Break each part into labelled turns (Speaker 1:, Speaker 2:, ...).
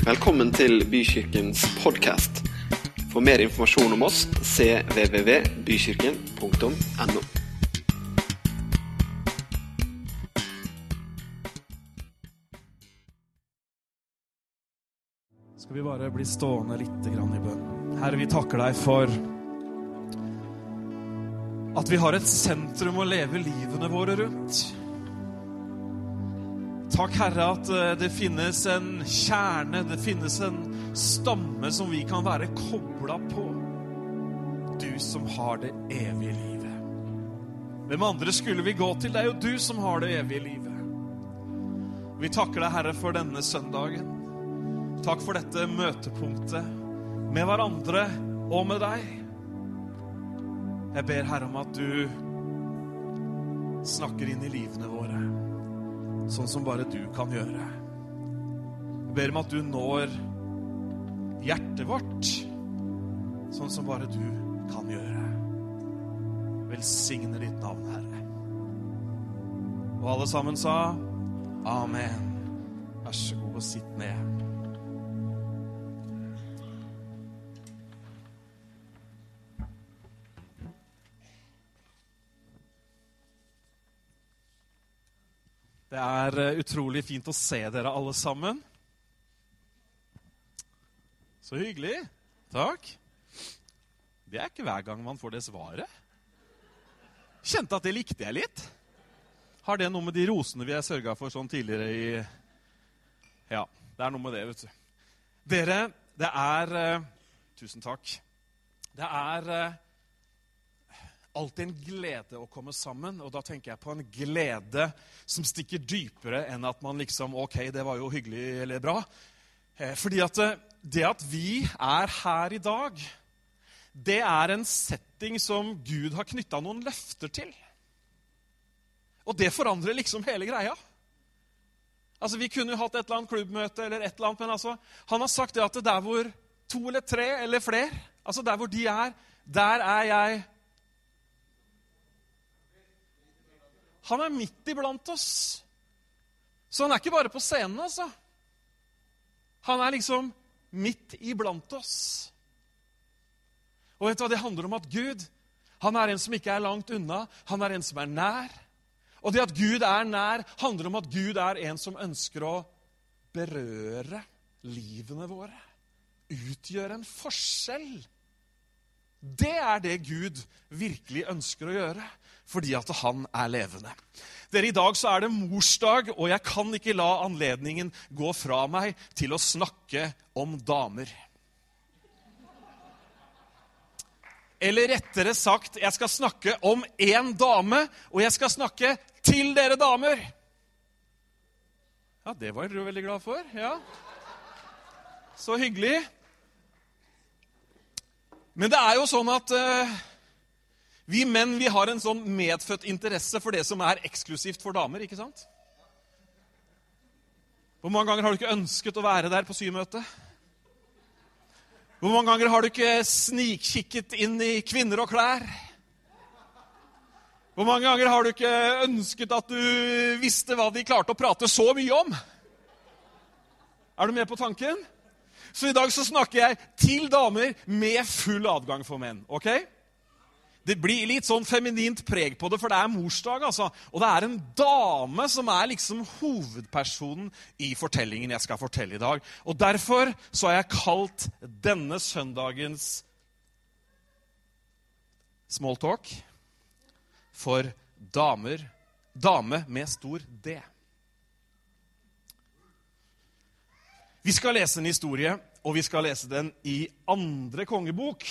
Speaker 1: Velkommen til Bykirkens podkast. For mer informasjon om oss cvvvbykirken.no.
Speaker 2: Skal vi bare bli stående litt i bønn. Herre, vi takker deg for at vi har et sentrum å leve livene våre rundt. Takk, Herre, at eh, det finnes en kjerne, det finnes en stamme som vi kan være kobla på. Du som har det evige livet. Hvem andre skulle vi gå til? Det er jo du som har det evige livet. Vi takker deg, Herre, for denne søndagen. Takk for dette møtepunktet med hverandre og med deg. Jeg ber Herre om at du snakker inn i livene våre, sånn som bare du kan gjøre. Jeg ber om at du når hjertet vårt, sånn som bare du kan gjøre. Velsigne ditt navn, Herre. Og alle sammen sa amen. Vær så god og sitt ned. Det er eh, utrolig fint å se dere alle sammen. Så hyggelig. Takk. Det er ikke hver gang man får det svaret. Kjente at det likte jeg litt. Har det noe med de rosene vi har sørga for sånn tidligere i Ja, det er noe med det, vet du. Dere, det er eh, Tusen takk. Det er eh, alltid en glede å komme sammen. Og da tenker jeg på en glede som stikker dypere enn at man liksom Ok, det var jo hyggelig eller bra. Eh, Fordi at eh, det at vi er her i dag, det er en setting som Gud har knytta noen løfter til. Og det forandrer liksom hele greia. Altså, Vi kunne jo hatt et eller annet klubbmøte, eller et eller annet, men altså, han har sagt det at det der hvor to eller tre eller flere, altså der hvor de er, der er jeg Han er midt iblant oss. Så han er ikke bare på scenen, altså. Han er liksom midt iblant oss. Og vet du hva det handler om? At Gud han er en som ikke er langt unna. Han er en som er nær. Og det at Gud er nær, handler om at Gud er en som ønsker å berøre livene våre. Utgjøre en forskjell. Det er det Gud virkelig ønsker å gjøre, fordi at han er levende. Dere, I dag så er det morsdag, og jeg kan ikke la anledningen gå fra meg til å snakke om damer. Eller rettere sagt, jeg skal snakke om én dame, og jeg skal snakke til dere damer. Ja, det var dere veldig glad for. Ja. Så hyggelig. Men det er jo sånn at eh, vi menn vi har en sånn medfødt interesse for det som er eksklusivt for damer. ikke sant? Hvor mange ganger har du ikke ønsket å være der på symøtet? Hvor mange ganger har du ikke snikkikket inn i kvinner og klær? Hvor mange ganger har du ikke ønsket at du visste hva de klarte å prate så mye om? Er du med på tanken? Så i dag så snakker jeg til damer med full adgang for menn. ok? Det blir litt sånn feminint preg på det, for det er morsdag. altså. Og det er en dame som er liksom hovedpersonen i fortellingen jeg skal fortelle i dag. Og Derfor så har jeg kalt denne søndagens smalltalk for damer Dame med stor D. Vi skal lese en historie, og vi skal lese den i andre kongebok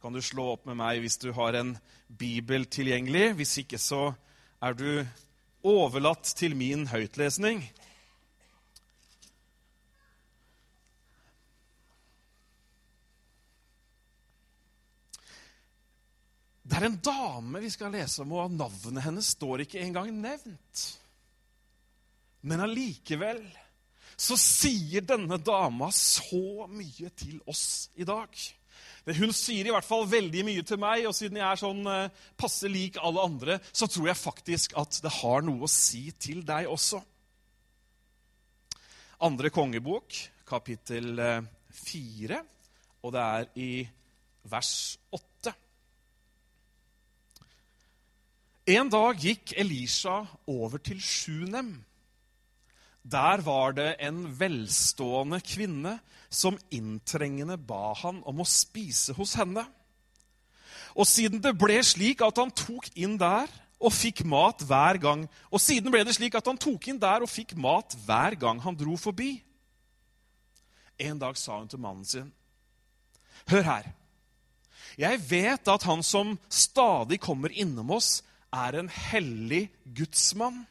Speaker 2: kan du slå opp med meg hvis du har en bibel tilgjengelig. Hvis ikke så er du overlatt til min høytlesning. Det er en dame vi skal lese om, og navnet hennes står ikke engang nevnt. Men allikevel så sier denne dama så mye til oss i dag. Hun sier i hvert fall veldig mye til meg, og siden jeg er sånn eh, passe lik alle andre, så tror jeg faktisk at det har noe å si til deg også. Andre kongebok, kapittel fire, 4, og det er i vers 8. En dag gikk Elisha over til Sjunem. Der var det en velstående kvinne som inntrengende ba han om å spise hos henne. Og siden det ble slik at han tok inn der og fikk mat hver gang Og siden ble det slik at han tok inn der og fikk mat hver gang han dro forbi. En dag sa hun til mannen sin, Hør her. Jeg vet at han som stadig kommer innom oss, er en hellig gudsmann.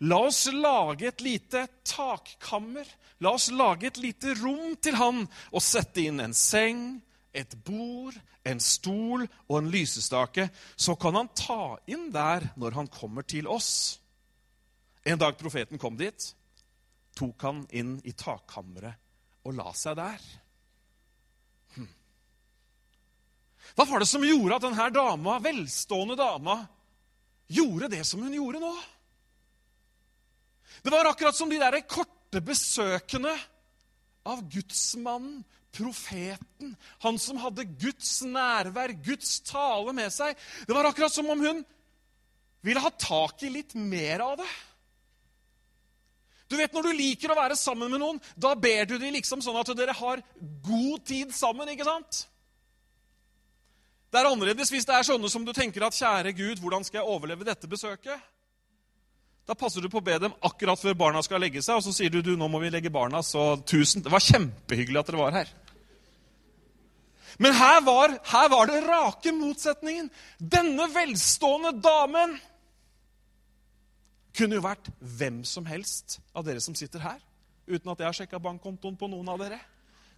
Speaker 2: La oss lage et lite takkammer. La oss lage et lite rom til han og sette inn en seng, et bord, en stol og en lysestake. Så kan han ta inn der når han kommer til oss. En dag profeten kom dit, tok han inn i takkammeret og la seg der. Hm. Hva var det som gjorde at denne dama, velstående dama gjorde det som hun gjorde nå? Det var akkurat som de der korte besøkene av gudsmannen, profeten, han som hadde Guds nærvær, Guds tale med seg. Det var akkurat som om hun ville ha tak i litt mer av det. Du vet, Når du liker å være sammen med noen, da ber du dem liksom sånn at dere har god tid sammen. ikke sant? Det er annerledes hvis det er sånne som du tenker at kjære Gud, hvordan skal jeg overleve dette besøket? Da passer du på å be dem akkurat før barna skal legge seg, og så sier du du, nå må vi legge barna, så tusen Det var kjempehyggelig at dere var her. Men her var, her var det rake motsetningen. Denne velstående damen kunne jo vært hvem som helst av dere som sitter her, uten at jeg har sjekka bankkontoen på noen av dere.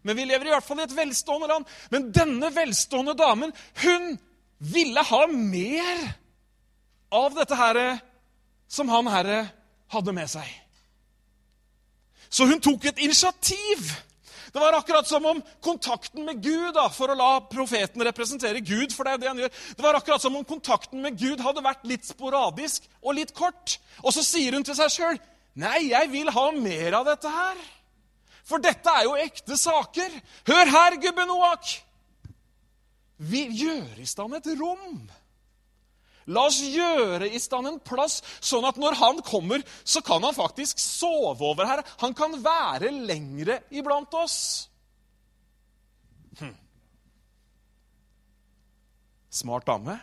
Speaker 2: Men vi lever i hvert fall i et velstående land. Men denne velstående damen, hun ville ha mer av dette her som han herre hadde med seg. Så hun tok et initiativ. Det var akkurat som om kontakten med Gud da, for å la profeten representere Gud, for det er det han gjør, det var akkurat som om kontakten med Gud hadde vært litt sporadisk og litt kort. Og så sier hun til seg sjøl Nei, jeg vil ha mer av dette her. For dette er jo ekte saker. Hør her, gubbe Noak. Vi gjør i stand et rom. La oss gjøre i stand en plass, sånn at når han kommer, så kan han faktisk sove over her. Han kan være lengre iblant oss. Hm. Smart dame.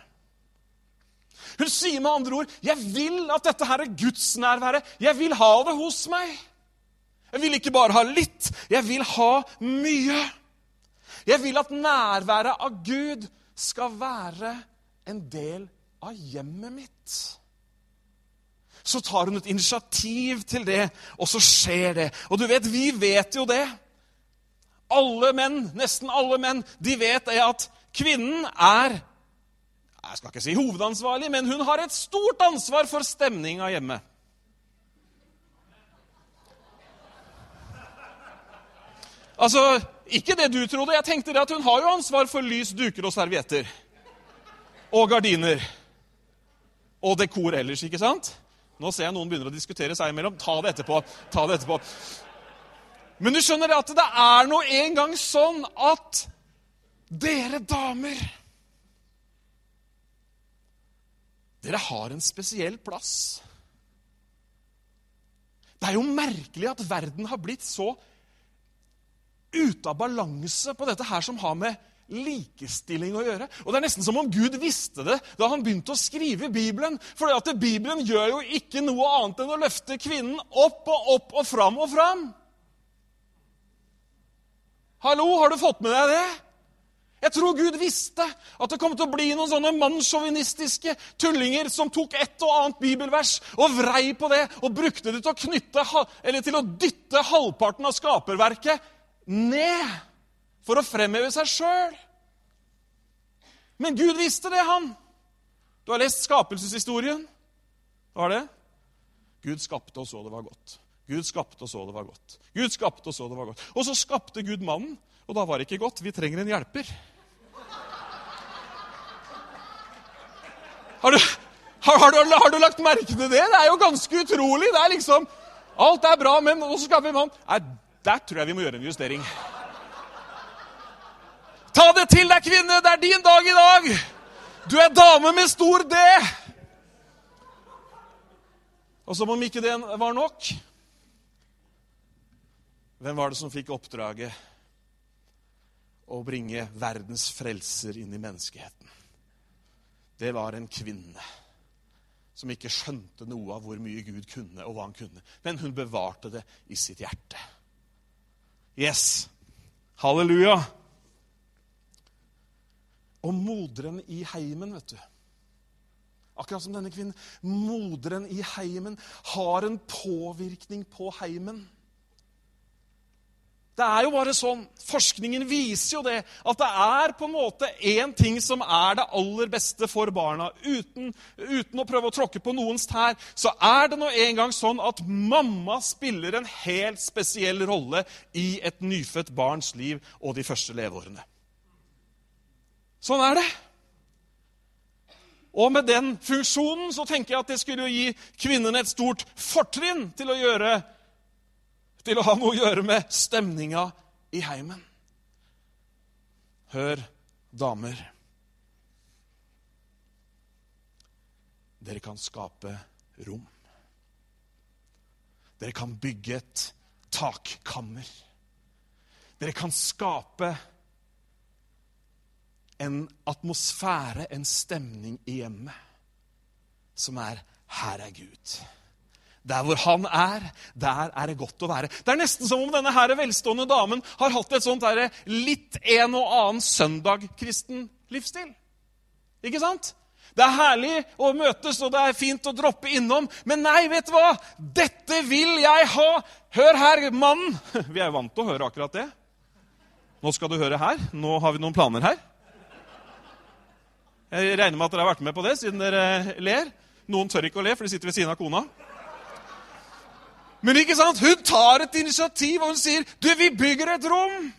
Speaker 2: Hun sier med andre ord, 'Jeg vil at dette her er gudsnærværet. Jeg vil ha det hos meg.' Jeg vil ikke bare ha litt, jeg vil ha mye. Jeg vil at nærværet av Gud skal være en del av hjemmet mitt. Så tar hun et initiativ til det, og så skjer det. Og du vet, vi vet jo det. Alle menn, nesten alle menn, de vet det at kvinnen er jeg skal ikke si hovedansvarlig, men hun har et stort ansvar for stemninga hjemme. Altså, Ikke det du trodde. Jeg tenkte det at Hun har jo ansvar for lys, duker og servietter. Og gardiner. Og dekor ellers, ikke sant? Nå ser jeg noen begynner å diskutere seg imellom. Ta det etterpå. ta det etterpå. Men du skjønner at det er nå engang sånn at dere damer Dere har en spesiell plass. Det er jo merkelig at verden har blitt så ute av balanse på dette her som har med likestilling å gjøre. Og Det er nesten som om Gud visste det da han begynte å skrive Bibelen. For at Bibelen gjør jo ikke noe annet enn å løfte kvinnen opp og opp og fram og fram. Hallo, har du fått med deg det? Jeg tror Gud visste at det kom til å bli noen sånne mannssjåvinistiske tullinger som tok et og annet bibelvers og vrei på det og brukte det til å knytte, eller til å dytte halvparten av skaperverket ned for å fremheve seg sjøl. Men Gud visste det, han. Du har lest skapelseshistorien. Hva er det? Gud skapte og så det var godt. Gud skapte og så det var godt. Gud skapte Og så det var godt. Og så skapte Gud mannen, og da var det ikke godt. Vi trenger en hjelper. Har du, har, har, du, har du, lagt merke til det? Det er jo ganske utrolig. Det er liksom, Alt er bra, men så skaper vi mann. Nei, Der tror jeg vi må gjøre en justering. Ta det til deg, kvinne! Det er din dag i dag! Du er dame med stor D! Og som om ikke det var nok Hvem var det som fikk oppdraget å bringe verdens frelser inn i menneskeheten? Det var en kvinne som ikke skjønte noe av hvor mye Gud kunne, og hva han kunne. Men hun bevarte det i sitt hjerte. Yes. Halleluja. Og moderen i heimen, vet du Akkurat som denne kvinnen. Moderen i heimen har en påvirkning på heimen. Det er jo bare sånn. Forskningen viser jo det. At det er på en måte én ting som er det aller beste for barna. Uten, uten å prøve å tråkke på noens tær, så er det nå engang sånn at mamma spiller en helt spesiell rolle i et nyfødt barns liv og de første leveårene. Sånn er det. Og med den funksjonen så tenker jeg at det skulle gi kvinnene et stort fortrinn til å, gjøre, til å ha noe å gjøre med stemninga i heimen. Hør, damer. Dere kan skape rom. Dere kan bygge et takkammer. Dere kan skape rom en atmosfære, en stemning i hjemmet, som er 'her er Gud'. Der hvor han er, der er det godt å være. Det er nesten som om denne her velstående damen har hatt et sånt der, litt en og annen søndag-kristen livsstil. Ikke sant? Det er herlig å møtes, og det er fint å droppe innom. Men nei, vet du hva? Dette vil jeg ha! Hør her, mannen. Vi er jo vant til å høre akkurat det. Nå skal du høre her. Nå har vi noen planer her. Jeg regner med at dere har vært med på det, siden dere ler. Noen tør ikke å le, for de sitter ved siden av kona. Men ikke sant? hun tar et initiativ, og hun sier, 'Du, vi bygger et rom.'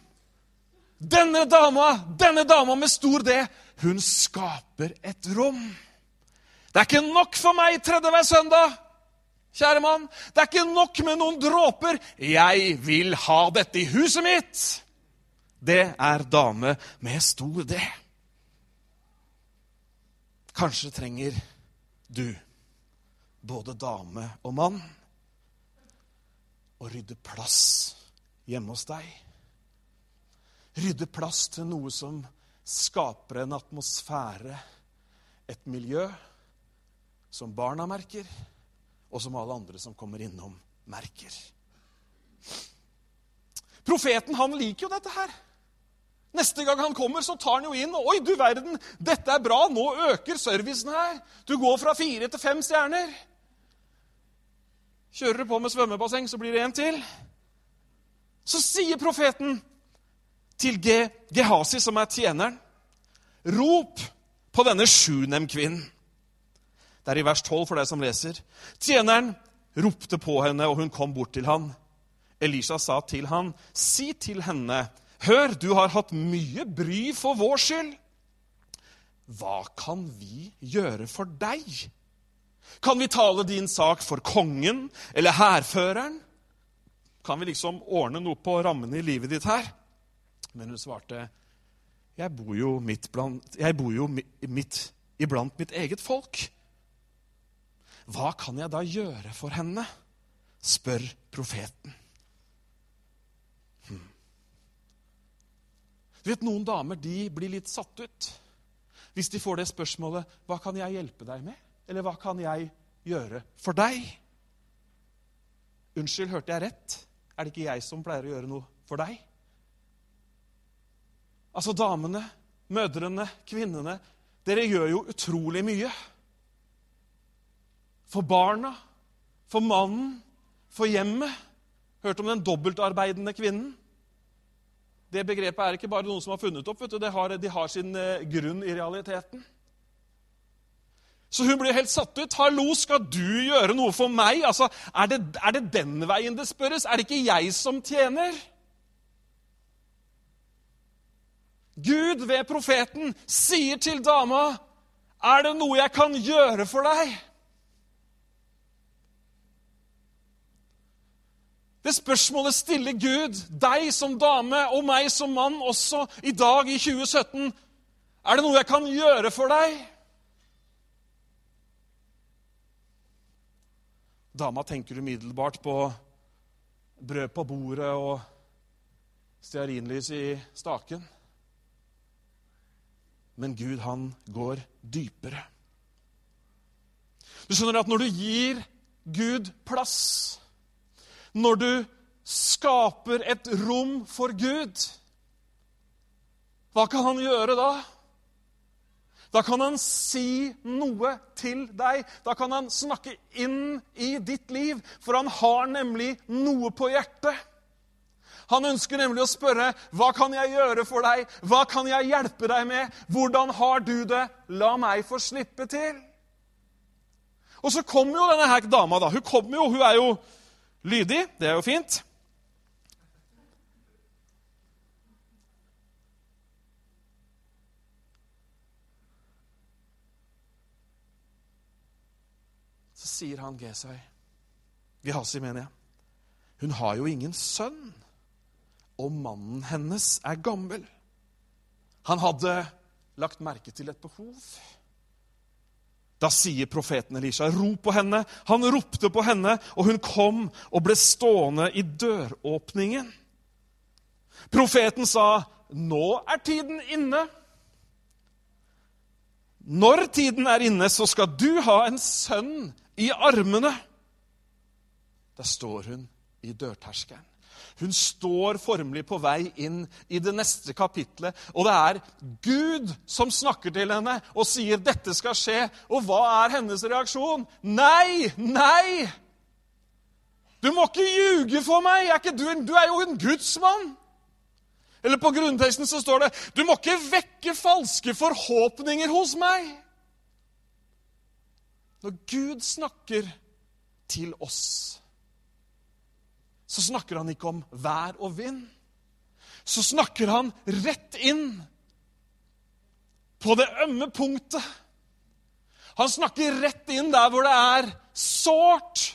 Speaker 2: Denne dama, denne dama med stor D, hun skaper et rom. Det er ikke nok for meg tredje hver søndag, kjære mann. Det er ikke nok med noen dråper. Jeg vil ha dette i huset mitt. Det er dame med stor D. Kanskje trenger du, både dame og mann, å rydde plass hjemme hos deg. Rydde plass til noe som skaper en atmosfære, et miljø, som barna merker, og som alle andre som kommer innom, merker. Profeten han liker jo dette her. Neste gang han kommer, så tar han jo inn. Oi, du verden, dette er bra! Nå øker servicen her. Du går fra fire til fem stjerner. Kjører du på med svømmebasseng, så blir det en til. Så sier profeten til Ge Gehasi, som er tjeneren, rop på denne sjunem-kvinnen. Det er i vers 12 for deg som leser. Tjeneren ropte på henne, og hun kom bort til han. Elisha sa til han, si til henne Hør, du har hatt mye bry for vår skyld. Hva kan vi gjøre for deg? Kan vi tale din sak for kongen eller hærføreren? Kan vi liksom ordne noe på rammene i livet ditt her? Men hun svarte, jeg bor jo midt, blant, jeg bor jo midt iblant mitt eget folk. Hva kan jeg da gjøre for henne? spør profeten. Du vet, Noen damer de blir litt satt ut hvis de får det spørsmålet 'Hva kan jeg hjelpe deg med?' Eller 'Hva kan jeg gjøre for deg?' Unnskyld, hørte jeg rett? Er det ikke jeg som pleier å gjøre noe for deg? Altså, damene, mødrene, kvinnene, dere gjør jo utrolig mye. For barna, for mannen, for hjemmet. Hørt om den dobbeltarbeidende kvinnen? Det begrepet er ikke bare noen som har funnet opp. Det har, de har sin eh, grunn i realiteten. Så hun blir helt satt ut. 'Hallo, skal du gjøre noe for meg?' Altså, er det, er det den veien det spørres? Er det ikke jeg som tjener? Gud ved profeten sier til dama, 'Er det noe jeg kan gjøre for deg?' Det spørsmålet stiller Gud deg som dame og meg som mann også i dag i 2017. Er det noe jeg kan gjøre for deg? Dama tenker umiddelbart på brød på bordet og stearinlys i staken. Men Gud, han går dypere. Du skjønner at når du gir Gud plass, når du skaper et rom for Gud, hva kan han gjøre da? Da kan han si noe til deg. Da kan han snakke inn i ditt liv, for han har nemlig noe på hjertet. Han ønsker nemlig å spørre, 'Hva kan jeg gjøre for deg? Hva kan jeg hjelpe deg med? Hvordan har du det? La meg få slippe til.' Og så kommer jo denne her dama. da. Hun kommer jo, hun er jo lydig. Det er jo fint. Så sier han Gesøy, Gehasi, mener jeg, hun har jo ingen sønn og mannen hennes er gammel. Han hadde lagt merke til et behov. Da sier profeten Elisha, 'Rop på henne.' Han ropte på henne, og hun kom og ble stående i døråpningen. Profeten sa, 'Nå er tiden inne.' Når tiden er inne, så skal du ha en sønn i armene. Der står hun i dørterskelen. Hun står formelig på vei inn i det neste kapitlet. Og det er Gud som snakker til henne og sier 'dette skal skje'. Og hva er hennes reaksjon? Nei! Nei! Du må ikke ljuge for meg! Er du, du, er jo en gudsmann! Eller på grunnteksten så står det 'Du må ikke vekke falske forhåpninger hos meg'. Når Gud snakker til oss så snakker han ikke om vær og vind. Så snakker han rett inn på det ømme punktet. Han snakker rett inn der hvor det er sårt.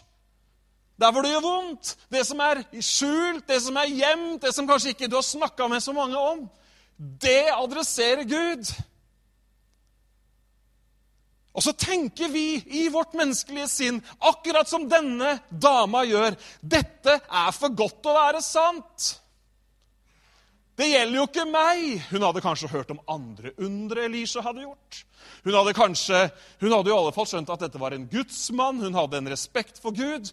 Speaker 2: Der hvor det gjør vondt. Det som er skjult, det som er gjemt, det som kanskje ikke du har snakka med så mange om. Det adresserer Gud. Og så tenker vi i vårt menneskelige sinn, akkurat som denne dama gjør, dette er for godt til å være sant. Det gjelder jo ikke meg. Hun hadde kanskje hørt om andre undre Elisha hadde gjort. Hun hadde, kanskje, hun hadde i alle fall skjønt at dette var en gudsmann. Hun hadde en respekt for Gud.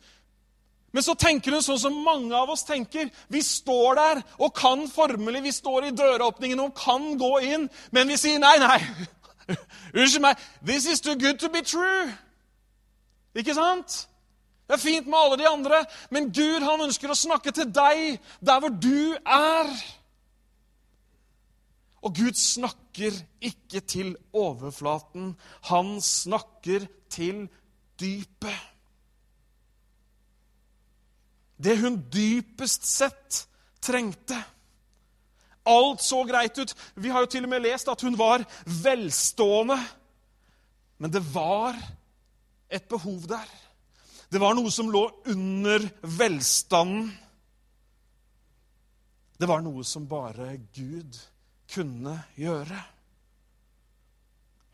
Speaker 2: Men så tenker hun sånn som mange av oss tenker. Vi står der og kan formelig Vi står i døråpningen og kan gå inn, men vi sier nei, nei. Unnskyld meg. This is too good to be true. Ikke sant? Det er fint med alle de andre, men Gud han ønsker å snakke til deg der hvor du er. Og Gud snakker ikke til overflaten. Han snakker til dypet. Det hun dypest sett trengte. Alt så greit ut. Vi har jo til og med lest at hun var velstående. Men det var et behov der. Det var noe som lå under velstanden. Det var noe som bare Gud kunne gjøre.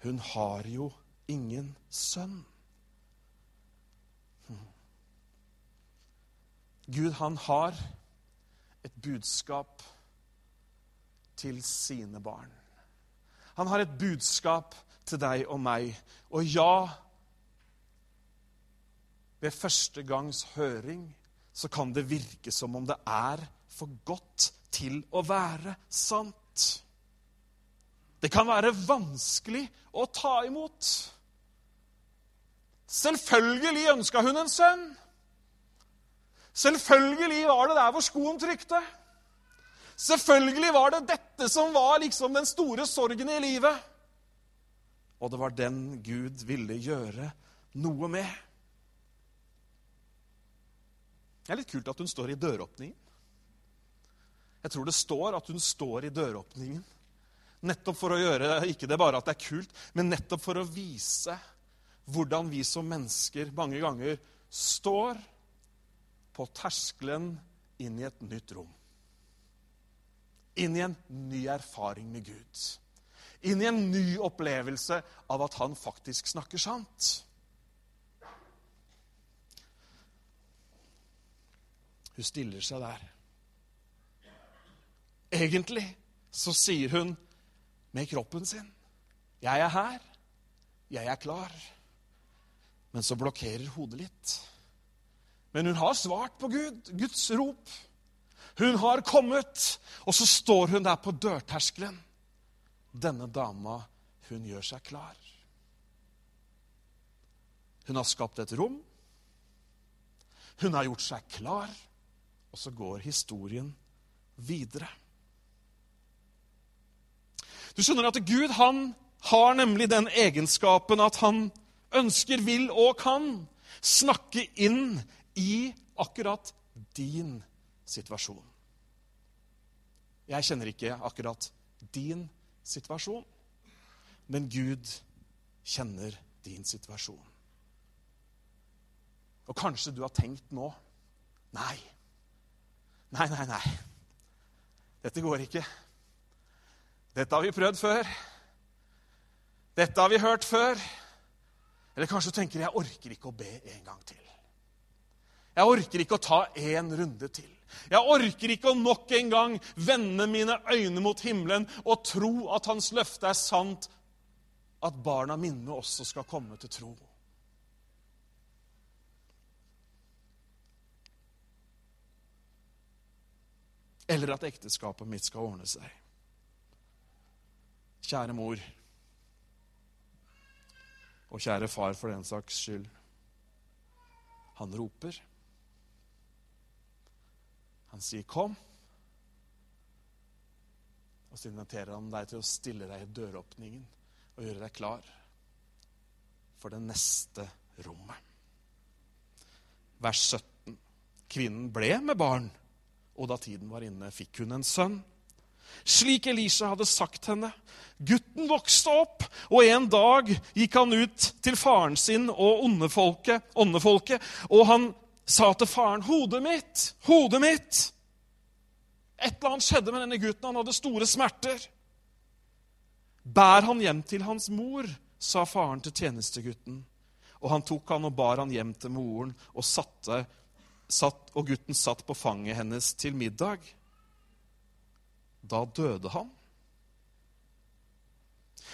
Speaker 2: Hun har jo ingen sønn. Gud, han har et budskap til sine barn. Han har et budskap til deg og meg. Og ja, ved første gangs høring så kan det virke som om det er for godt til å være sant. Det kan være vanskelig å ta imot. Selvfølgelig ønska hun en sønn. Selvfølgelig var det der hvor skoen trykte. Selvfølgelig var det dette som var liksom den store sorgen i livet. Og det var den Gud ville gjøre noe med. Det er litt kult at hun står i døråpningen. Jeg tror det står at hun står i døråpningen. Nettopp for å gjøre ikke det bare at det er kult, men nettopp for å vise hvordan vi som mennesker mange ganger står på terskelen inn i et nytt rom. Inn i en ny erfaring med Gud. Inn i en ny opplevelse av at han faktisk snakker sant. Hun stiller seg der. Egentlig så sier hun med kroppen sin 'Jeg er her. Jeg er klar.' Men så blokkerer hodet litt. Men hun har svart på Gud, Guds rop. Hun har kommet, og så står hun der på dørterskelen. Denne dama, hun gjør seg klar. Hun har skapt et rom. Hun har gjort seg klar. Og så går historien videre. Du skjønner at Gud han har nemlig den egenskapen at han ønsker, vil og kan snakke inn i akkurat din situasjon. Jeg kjenner ikke akkurat din situasjon, men Gud kjenner din situasjon. Og kanskje du har tenkt nå Nei, nei, nei, nei. Dette går ikke. Dette har vi prøvd før. Dette har vi hørt før. Eller kanskje du tenker jeg orker ikke å be en gang til. Jeg orker ikke å ta en runde til. Jeg orker ikke å nok en gang vende mine øyne mot himmelen og tro at hans løfte er sant, at barna mine også skal komme til tro. Eller at ekteskapet mitt skal ordne seg. Kjære mor, og kjære far for den saks skyld. Han roper. Han sier 'kom', og så inviterer han deg til å stille deg i døråpningen og gjøre deg klar for det neste rommet. Vers 17. Kvinnen ble med barn, og da tiden var inne, fikk hun en sønn. Slik Elisha hadde sagt henne. Gutten vokste opp, og en dag gikk han ut til faren sin og åndefolket, åndefolket og han sa til faren, 'Hodet mitt, hodet mitt.' Et eller annet skjedde med denne gutten. Han hadde store smerter. 'Bær han hjem til hans mor', sa faren til tjenestegutten. Og han tok han og bar han hjem til moren, og, satte, satt, og gutten satt på fanget hennes til middag. Da døde han.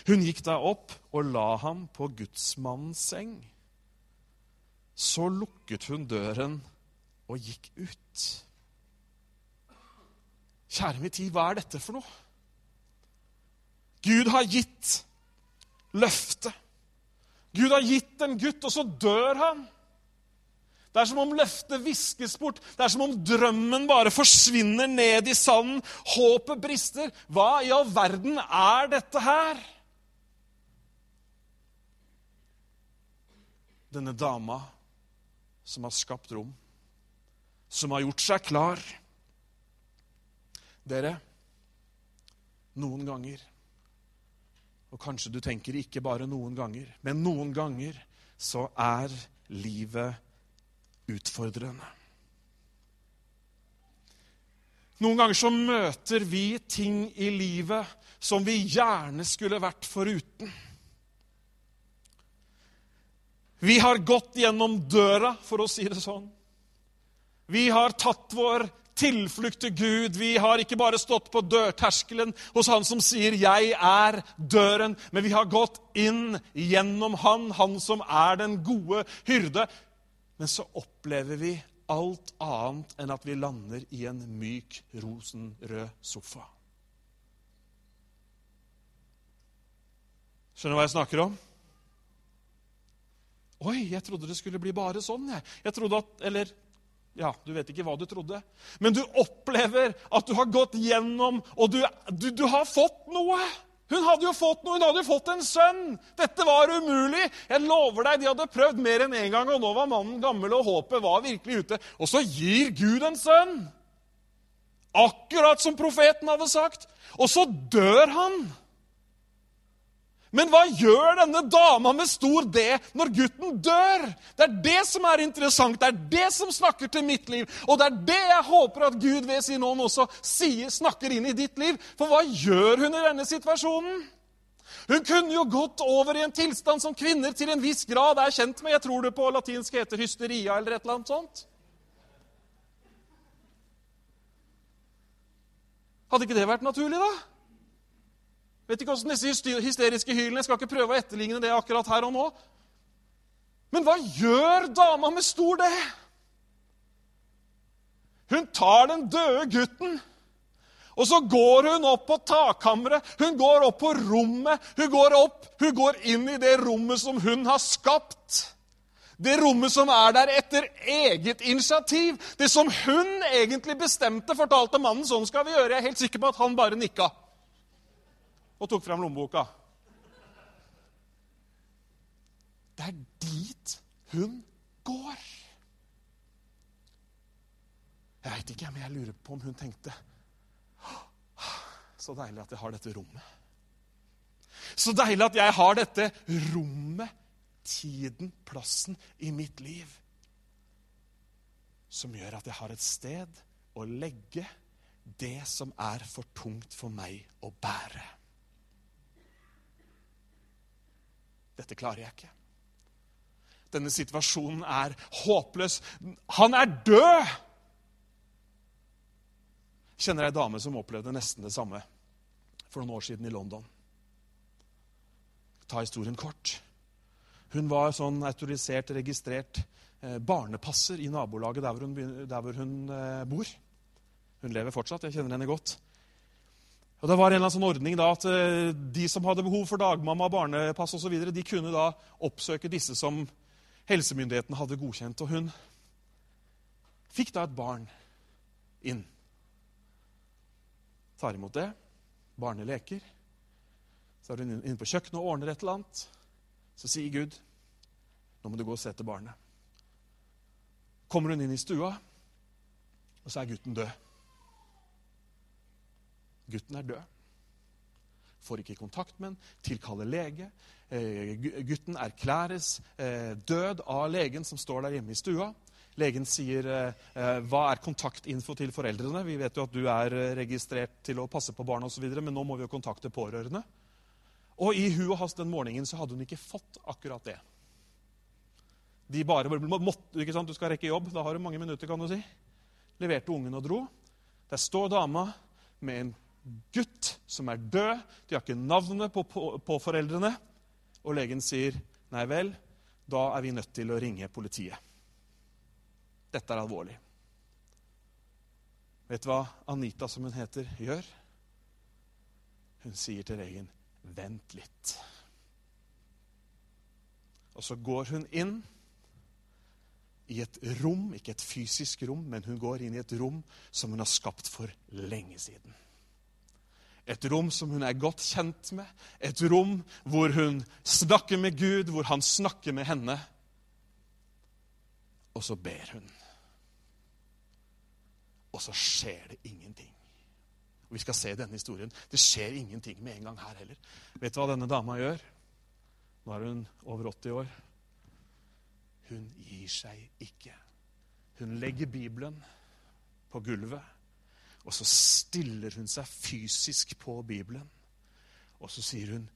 Speaker 2: Hun gikk da opp og la ham på gudsmannens seng. Så lukket hun døren og gikk ut. Kjære min tid, hva er dette for noe? Gud har gitt løftet. Gud har gitt en gutt, og så dør han. Det er som om løftet viskes bort. Det er som om drømmen bare forsvinner ned i sanden. Håpet brister. Hva i all verden er dette her? Denne dama som har skapt rom, som har gjort seg klar. Dere, noen ganger Og kanskje du tenker ikke bare noen ganger, men noen ganger så er livet utfordrende. Noen ganger så møter vi ting i livet som vi gjerne skulle vært foruten. Vi har gått gjennom døra, for å si det sånn. Vi har tatt vår tilflukt til Gud. Vi har ikke bare stått på dørterskelen hos Han som sier 'Jeg er døren', men vi har gått inn gjennom Han, Han som er den gode hyrde. Men så opplever vi alt annet enn at vi lander i en myk, rosenrød sofa. Skjønner du hva jeg snakker om? Oi, jeg trodde det skulle bli bare sånn. Jeg, jeg trodde at, Eller ja, du vet ikke hva du trodde. Men du opplever at du har gått gjennom, og du, du, du har fått noe. Hun hadde jo fått noe, hun hadde jo fått en sønn! Dette var umulig! Jeg lover deg, De hadde prøvd mer enn én en gang, og nå var mannen gammel, og håpet var virkelig ute. Og så gir Gud en sønn! Akkurat som profeten hadde sagt. Og så dør han! Men hva gjør denne dama med stor D når gutten dør? Det er det som er interessant. Det er det som snakker til mitt liv. Og det er det jeg håper at Gud ved sin ånd også sier, snakker inn i ditt liv. For hva gjør hun i denne situasjonen? Hun kunne jo gått over i en tilstand som kvinner til en viss grad er kjent med. Jeg tror det på latinsk heter hysteria eller et eller annet sånt. Hadde ikke det vært naturlig, da? Vet ikke åssen disse hysteriske hylene Jeg skal ikke prøve å etterligne det akkurat her og nå. Men hva gjør dama med stor D? Hun tar den døde gutten, og så går hun opp på takkammeret. Hun går opp på rommet. Hun går opp, hun går inn i det rommet som hun har skapt. Det rommet som er der etter eget initiativ. Det som hun egentlig bestemte, fortalte mannen sånn skal vi gjøre. Jeg er helt sikker på at han bare nikka og tok fram lommeboka. Det er dit hun går. Jeg veit ikke, men jeg lurer på om hun tenkte Så deilig at jeg har dette rommet. Så deilig at jeg har dette rommet, tiden, plassen i mitt liv som gjør at jeg har et sted å legge det som er for tungt for meg å bære. Dette klarer jeg ikke. Denne situasjonen er håpløs. Han er død! Kjenner ei dame som opplevde nesten det samme for noen år siden i London. Ta historien kort. Hun var sånn autorisert, registrert eh, barnepasser i nabolaget der hvor hun, der hvor hun eh, bor. Hun lever fortsatt. Jeg kjenner henne godt. Og Det var en eller annen sånn ordning da, at eh, De som hadde behov for dagmamma, barnepass osv., kunne da oppsøke disse som helsemyndighetene hadde godkjent. Og hun fikk da et barn inn. Tar imot det. Barnet leker. Så er hun inne på kjøkkenet og ordner et eller annet. Så sier Gud, 'Nå må du gå og se til barnet'. Kommer hun inn i stua, og så er gutten død. Gutten er død. Får ikke kontakt med han, tilkaller lege. Eh, gutten erklæres eh, død av legen som står der hjemme i stua. Legen sier eh, 'Hva er kontaktinfo til foreldrene?' 'Vi vet jo at du er registrert til å passe på barna osv., men nå må vi jo kontakte pårørende.' Og i hu og hast den morgenen så hadde hun ikke fått akkurat det. De bare måtte, ikke sant, Du skal rekke jobb, da har du mange minutter, kan du si. Leverte ungen og dro. Der står dama med en gutt som er død. De har ikke navnet på, på, på, foreldrene. Og legen sier, 'Nei vel, da er vi nødt til å ringe politiet.' Dette er alvorlig. Vet du hva Anita, som hun heter, gjør? Hun sier til legen, 'Vent litt'. Og så går hun inn i et rom, ikke et fysisk rom, men hun går inn i et rom som hun har skapt for lenge siden. Et rom som hun er godt kjent med. Et rom hvor hun snakker med Gud, hvor han snakker med henne. Og så ber hun. Og så skjer det ingenting. Og Vi skal se denne historien. Det skjer ingenting med en gang her heller. Vet du hva denne dama gjør? Nå er hun over 80 år. Hun gir seg ikke. Hun legger Bibelen på gulvet og så stiller hun seg fysisk på Bibelen. Og så sier hun,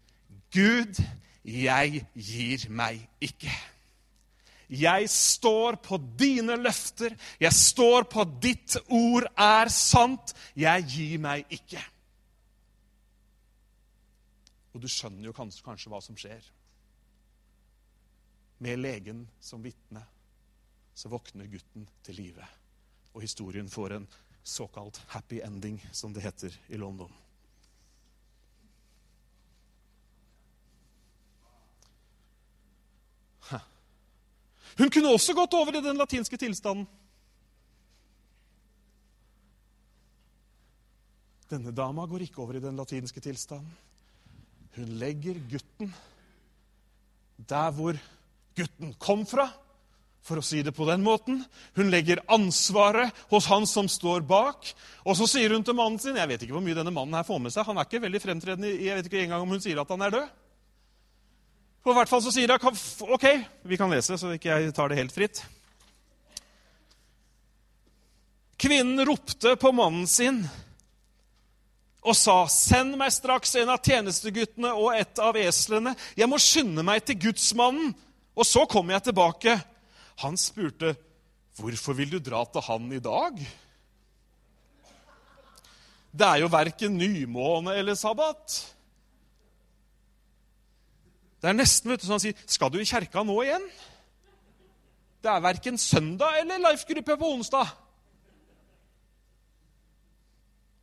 Speaker 2: 'Gud, jeg gir meg ikke.' Jeg står på dine løfter. Jeg står på ditt ord er sant. Jeg gir meg ikke. Og du skjønner jo kanskje, kanskje hva som skjer. Med legen som vitne så våkner gutten til live. Og historien får en såkalt happy ending, som det heter i London. Hun kunne også gått over i den latinske tilstanden. Denne dama går ikke over i den latinske tilstanden. Hun legger gutten der hvor gutten kom fra for å si det på den måten. Hun legger ansvaret hos han som står bak. Og så sier hun til mannen sin Jeg vet ikke hvor mye denne mannen her får med seg. Han er ikke veldig fremtredende. Jeg vet ikke engang om hun sier at han er død. I hvert fall så sier hun OK, vi kan lese, så ikke jeg tar det helt fritt. Kvinnen ropte på mannen sin og sa, 'Send meg straks en av tjenesteguttene og et av eslene.' 'Jeg må skynde meg til gudsmannen, og så kommer jeg tilbake.' Han spurte, 'Hvorfor vil du dra til han i dag?' Det er jo verken nymåne eller sabbat. Det er nesten vet du, som han sier, 'Skal du i kjerka nå igjen?' Det er verken søndag eller life-gruppe på onsdag.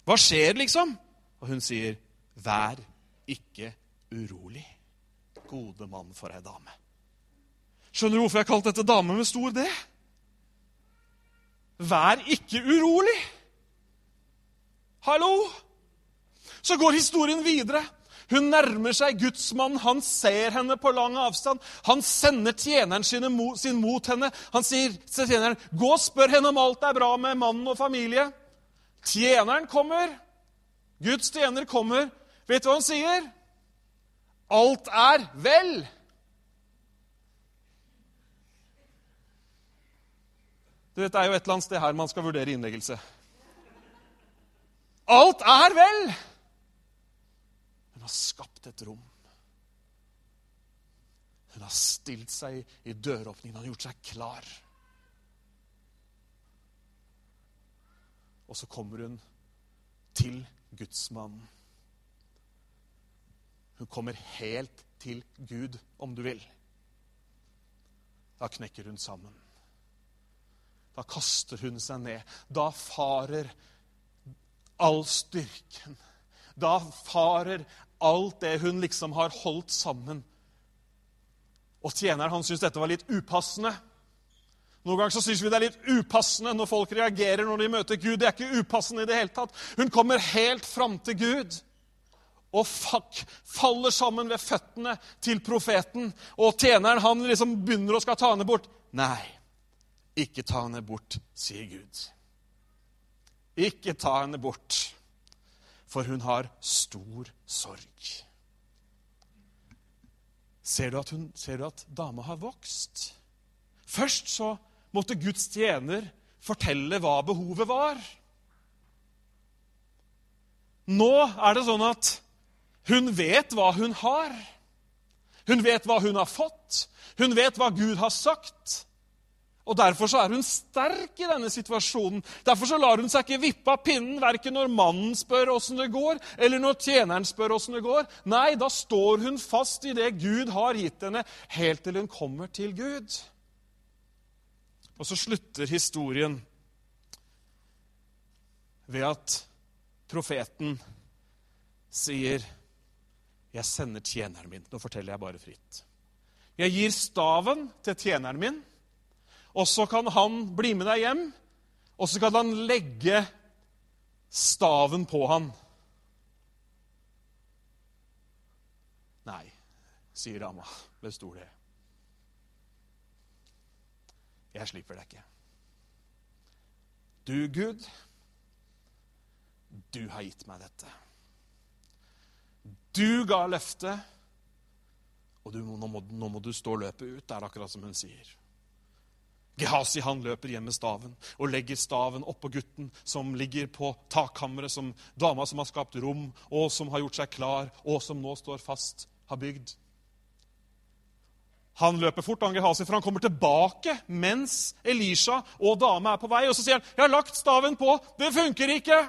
Speaker 2: Hva skjer, liksom? Og hun sier, 'Vær ikke urolig, gode mann for ei dame'. Skjønner du hvorfor jeg har kalt dette dame med stor D? Vær ikke urolig. Hallo? Så går historien videre. Hun nærmer seg gudsmannen. Han ser henne på lang avstand. Han sender tjeneren sin mot henne. Han sier til tjeneren, 'Gå og spør henne om alt er bra med mannen og familie.' Tjeneren kommer. Guds tjener kommer. Vet du hva han sier? Alt er vel. Du vet, Det er jo et eller annet sted her man skal vurdere innleggelse. Alt er vel! Hun har skapt et rom. Hun har stilt seg i døråpningen, hun har gjort seg klar. Og så kommer hun til gudsmannen. Hun kommer helt til Gud, om du vil. Da knekker hun sammen. Da kaster hun seg ned. Da farer all styrken. Da farer alt det hun liksom har holdt sammen. Og tjeneren han syntes dette var litt upassende. Noen ganger så syns vi det er litt upassende når folk reagerer når de møter Gud. Det er ikke upassende i det hele tatt. Hun kommer helt fram til Gud og fuck, faller sammen ved føttene til profeten. Og tjeneren han liksom begynner å skal ta henne bort. Nei, ikke ta henne bort, sier Gud. Ikke ta henne bort, for hun har stor sorg. Ser du at, hun, ser du at dama har vokst? Først så måtte Guds tjener fortelle hva behovet var. Nå er det sånn at hun vet hva hun har. Hun vet hva hun har fått. Hun vet hva Gud har sagt. Og Derfor så er hun sterk i denne situasjonen. Derfor så lar hun seg ikke vippe av pinnen verken når mannen spør åssen det går, eller når tjeneren spør åssen det går. Nei, da står hun fast i det Gud har gitt henne, helt til hun kommer til Gud. Og så slutter historien ved at profeten sier, 'Jeg sender tjeneren min.' Nå forteller jeg bare fritt. Jeg gir staven til tjeneren min, og så kan han bli med deg hjem, og så kan han legge staven på han. Nei, sier dama ved det. Jeg slipper deg ikke. Du, Gud, du har gitt meg dette. Du ga løftet, og du, nå, må, nå, må, du stå løpet ut. Det er akkurat som hun sier. Gehazi han løper hjem med staven og legger staven oppå gutten som ligger på takkammeret, som dama som har skapt rom, og som har gjort seg klar, og som nå står fast, har bygd. Han løper fort, han Gehazi, for han kommer tilbake mens Elisha og dama er på vei. Og så sier han, 'Jeg har lagt staven på. Det funker ikke.'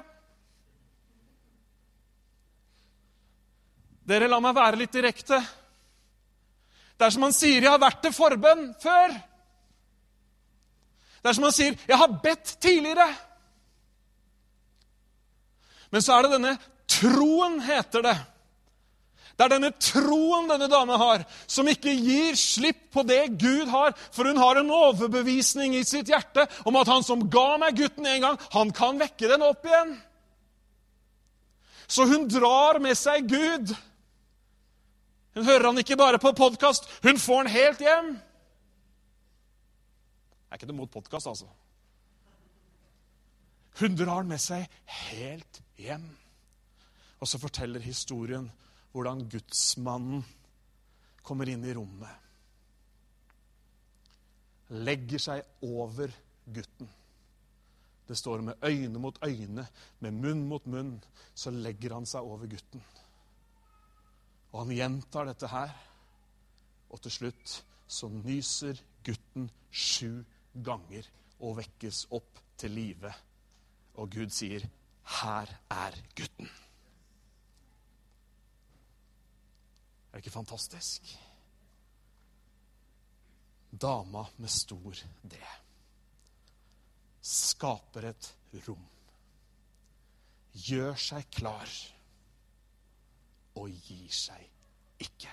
Speaker 2: Dere, la meg være litt direkte. Det er som han sier, 'Jeg har vært til forbønn før'. Det er som han sier, 'Jeg har bedt tidligere'. Men så er det denne troen, heter det. Det er denne troen denne dama har, som ikke gir slipp på det Gud har. For hun har en overbevisning i sitt hjerte om at han som ga meg gutten en gang, han kan vekke den opp igjen. Så hun drar med seg Gud. Hun hører han ikke bare på podkast, hun får han helt hjem. Er ikke noe mot podkast, altså. Hun drar han med seg helt hjem. Og så forteller historien hvordan gudsmannen kommer inn i rommet. Legger seg over gutten. Det står med øyne mot øyne, med munn mot munn, så legger han seg over gutten. Og han gjentar dette her. Og til slutt så nyser gutten sju ganger og vekkes opp til live. Og Gud sier, 'Her er gutten'. Er det ikke fantastisk? Dama med stor D skaper et rom. Gjør seg klar og gir seg ikke.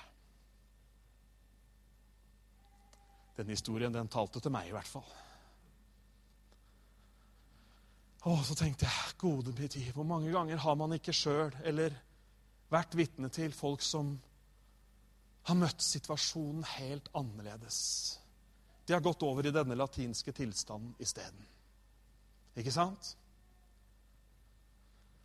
Speaker 2: Den historien den talte til meg, i hvert fall. Og så tenkte jeg, gode min tid, hvor mange ganger har man ikke sjøl eller vært vitne til folk som har møtt situasjonen helt annerledes? De har gått over i denne latinske tilstanden isteden. Ikke sant?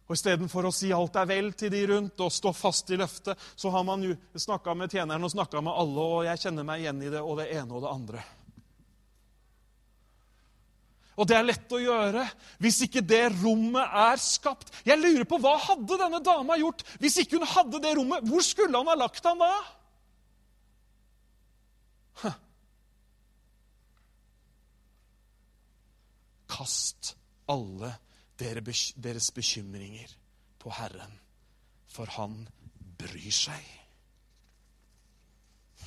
Speaker 2: Og Istedenfor å si alt er vel til de rundt og stå fast i løftet, så har man snakka med tjeneren og snakka med alle, og jeg kjenner meg igjen i det, og det ene og det andre. Og det er lett å gjøre hvis ikke det rommet er skapt. Jeg lurer på hva hadde denne dama gjort hvis ikke hun hadde det rommet? Hvor skulle han ha lagt han da? Kast alle deres bekymringer på Herren, for han bryr seg.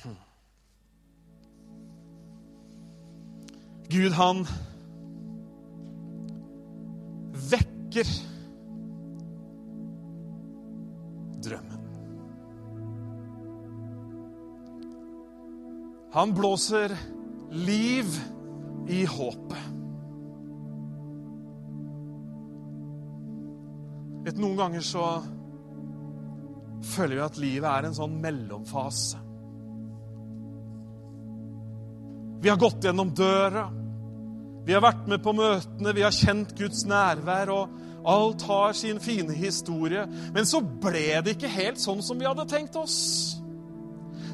Speaker 2: Hm. Gud, han vekker drømmen. Han blåser liv i håpet. Noen ganger så føler vi at livet er en sånn mellomfase. Vi har gått gjennom døra. Vi har vært med på møtene, vi har kjent Guds nærvær, og alt har sin fine historie. Men så ble det ikke helt sånn som vi hadde tenkt oss.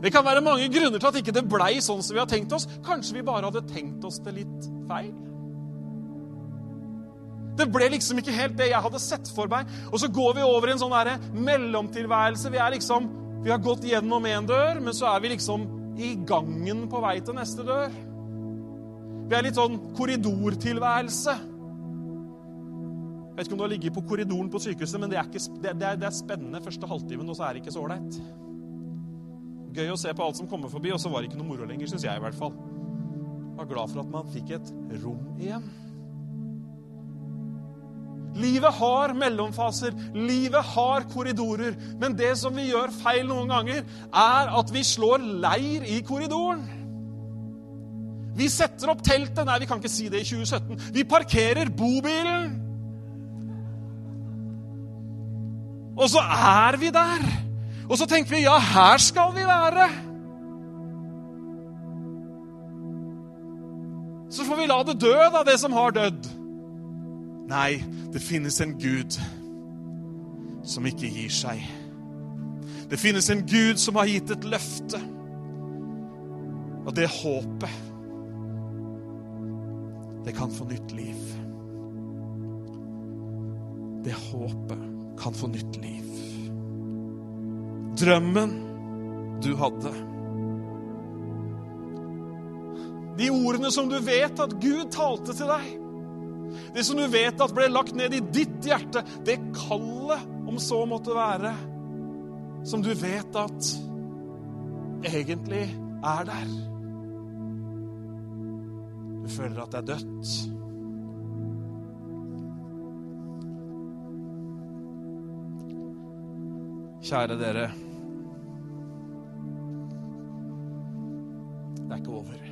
Speaker 2: Det kan være mange grunner til at ikke det blei sånn som vi har tenkt oss. Kanskje vi bare hadde tenkt oss det litt feil? Det ble liksom ikke helt det jeg hadde sett for meg. Og så går vi over i en sånn der mellomtilværelse. Vi, er liksom, vi har gått gjennom én dør, men så er vi liksom i gangen på vei til neste dør. Vi er litt sånn korridortilværelse. Jeg vet ikke om du har ligget på korridoren på sykehuset, men det er, ikke, det, det er, det er spennende første halvtimen, og så er det ikke så ålreit. Gøy å se på alt som kommer forbi, og så var det ikke noe moro lenger, syns jeg i hvert fall. Jeg var glad for at man fikk et rom igjen. Livet har mellomfaser, livet har korridorer. Men det som vi gjør feil noen ganger, er at vi slår leir i korridoren. Vi setter opp teltet. Nei, vi kan ikke si det i 2017. Vi parkerer bobilen. Og så er vi der. Og så tenker vi ja, her skal vi være. Så får vi la det dø, da, det som har dødd. Nei, det finnes en Gud som ikke gir seg. Det finnes en Gud som har gitt et løfte. Og det håpet, det kan få nytt liv. Det håpet kan få nytt liv. Drømmen du hadde. De ordene som du vet at Gud talte til deg det som du vet at ble lagt ned i ditt hjerte, det kallet, om så måtte være, som du vet at egentlig er der. Du føler at det er dødt. Kjære dere. Det er ikke over.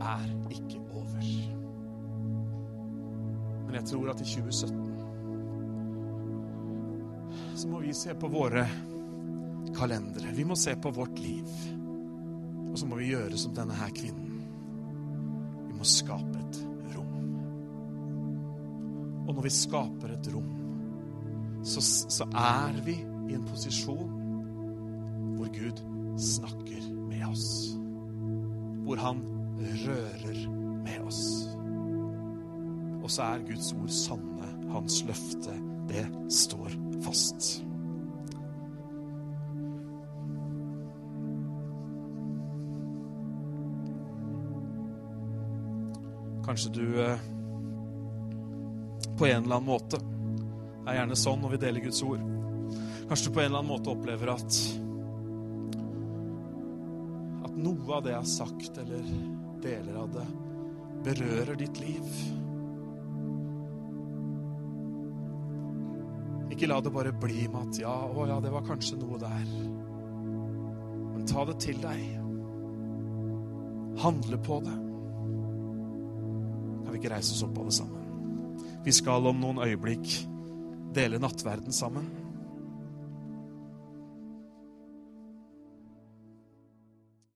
Speaker 2: Er ikke over. men jeg tror at i 2017 så må vi se på våre kalendere. Vi må se på vårt liv. Og så må vi gjøre som denne her kvinnen. Vi må skape et rom. Og når vi skaper et rom, så, så er vi i en posisjon hvor Gud snakker med oss. Hvor han rører med oss. Og så er Guds ord sanne. Hans løfte, det står fast. Kanskje du eh, på en eller annen måte er gjerne sånn når vi deler Guds ord. Kanskje du på en eller annen måte opplever at at noe av det jeg har sagt, eller deler av det, berører ditt liv. Ikke la det bare bli med at ja, å ja, det var kanskje noe der. Men ta det til deg. Handle på det. Kan vi ikke reise oss opp alle sammen? Vi skal om noen øyeblikk dele nattverden sammen.